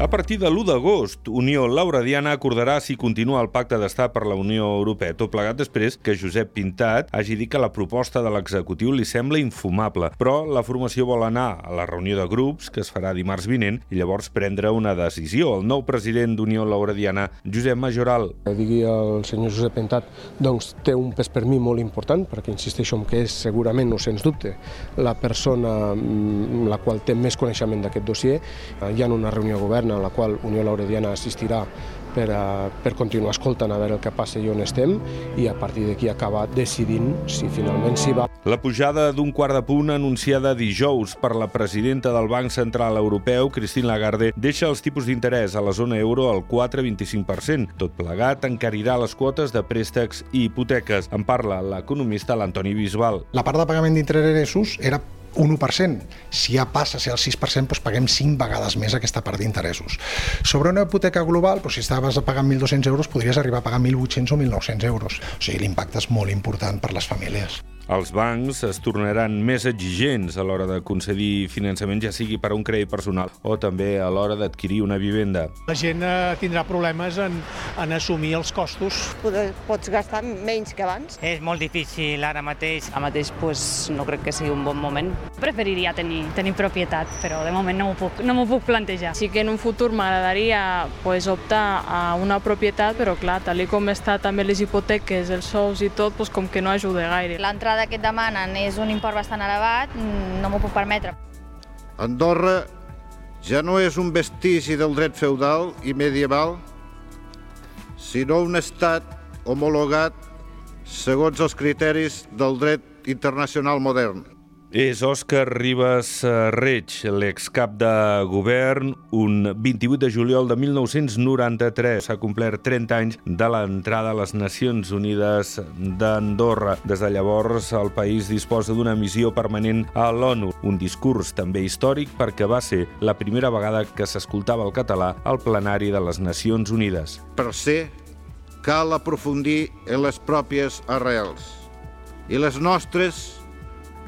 A partir de l'1 d'agost, Unió Lauradiana acordarà si continua el pacte d'estat per la Unió Europea, tot plegat després que Josep Pintat hagi dit que la proposta de l'executiu li sembla infumable, però la formació vol anar a la reunió de grups, que es farà dimarts vinent, i llavors prendre una decisió. El nou president d'Unió Lauradiana, Josep Majoral. Digui el senyor Josep Pintat, doncs té un pes per mi molt important, perquè insisteixo en que és segurament, o sens dubte, la persona mm, la qual té més coneixement d'aquest dossier. Hi ha una reunió de govern a la qual Unió Laurediana assistirà per, a, per continuar escoltant a veure el que passa i on estem i a partir d'aquí acabar decidint si finalment s'hi va. La pujada d'un quart de punt anunciada dijous per la presidenta del Banc Central Europeu, Christine Lagarde, deixa els tipus d'interès a la zona euro al 4,25%. Tot plegat encarirà les quotes de préstecs i hipoteques. En parla l'economista l'Antoni Bisbal. La part de pagament d'interessos era un 1%. Si ja passa a ser el 6%, doncs paguem 5 vegades més aquesta part d'interessos. Sobre una hipoteca global, doncs si estaves pagant 1.200 euros, podries arribar a pagar 1.800 o 1.900 euros. O sigui, l'impacte és molt important per les famílies. Els bancs es tornaran més exigents a l'hora de concedir finançament, ja sigui per a un crèdit personal o també a l'hora d'adquirir una vivenda. La gent eh, tindrà problemes en, en assumir els costos. Pots gastar menys que abans. És molt difícil ara mateix. Ara mateix pues, no crec que sigui un bon moment. Preferiria tenir, tenir propietat, però de moment no m'ho puc, no puc plantejar. Sí que en un futur m'agradaria pues, optar a una propietat, però clar, tal com està també les hipoteques, els sous i tot, pues, com que no ajuda gaire. L'entrada que et demanen és un import bastant elevat, no m'ho puc permetre. Andorra ja no és un vestigi del dret feudal i medieval, sinó un estat homologat segons els criteris del dret internacional modern. És Òscar Ribas Reig, l'excap de govern. Un 28 de juliol de 1993 s'ha complert 30 anys de l'entrada a les Nacions Unides d'Andorra. Des de llavors, el país disposa d'una missió permanent a l'ONU. Un discurs també històric perquè va ser la primera vegada que s'escoltava el català al plenari de les Nacions Unides. Per ser, cal aprofundir en les pròpies arrels. I les nostres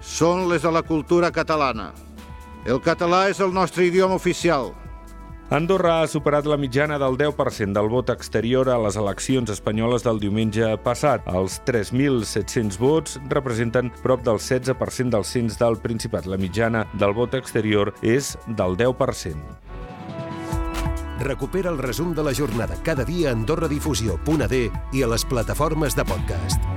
són les de la cultura catalana. El català és el nostre idioma oficial. Andorra ha superat la mitjana del 10% del vot exterior a les eleccions espanyoles del diumenge passat. Els 3.700 vots representen prop del 16% del cens del Principat. La mitjana del vot exterior és del 10%. Recupera el resum de la jornada cada dia a AndorraDifusió.d i a les plataformes de podcast.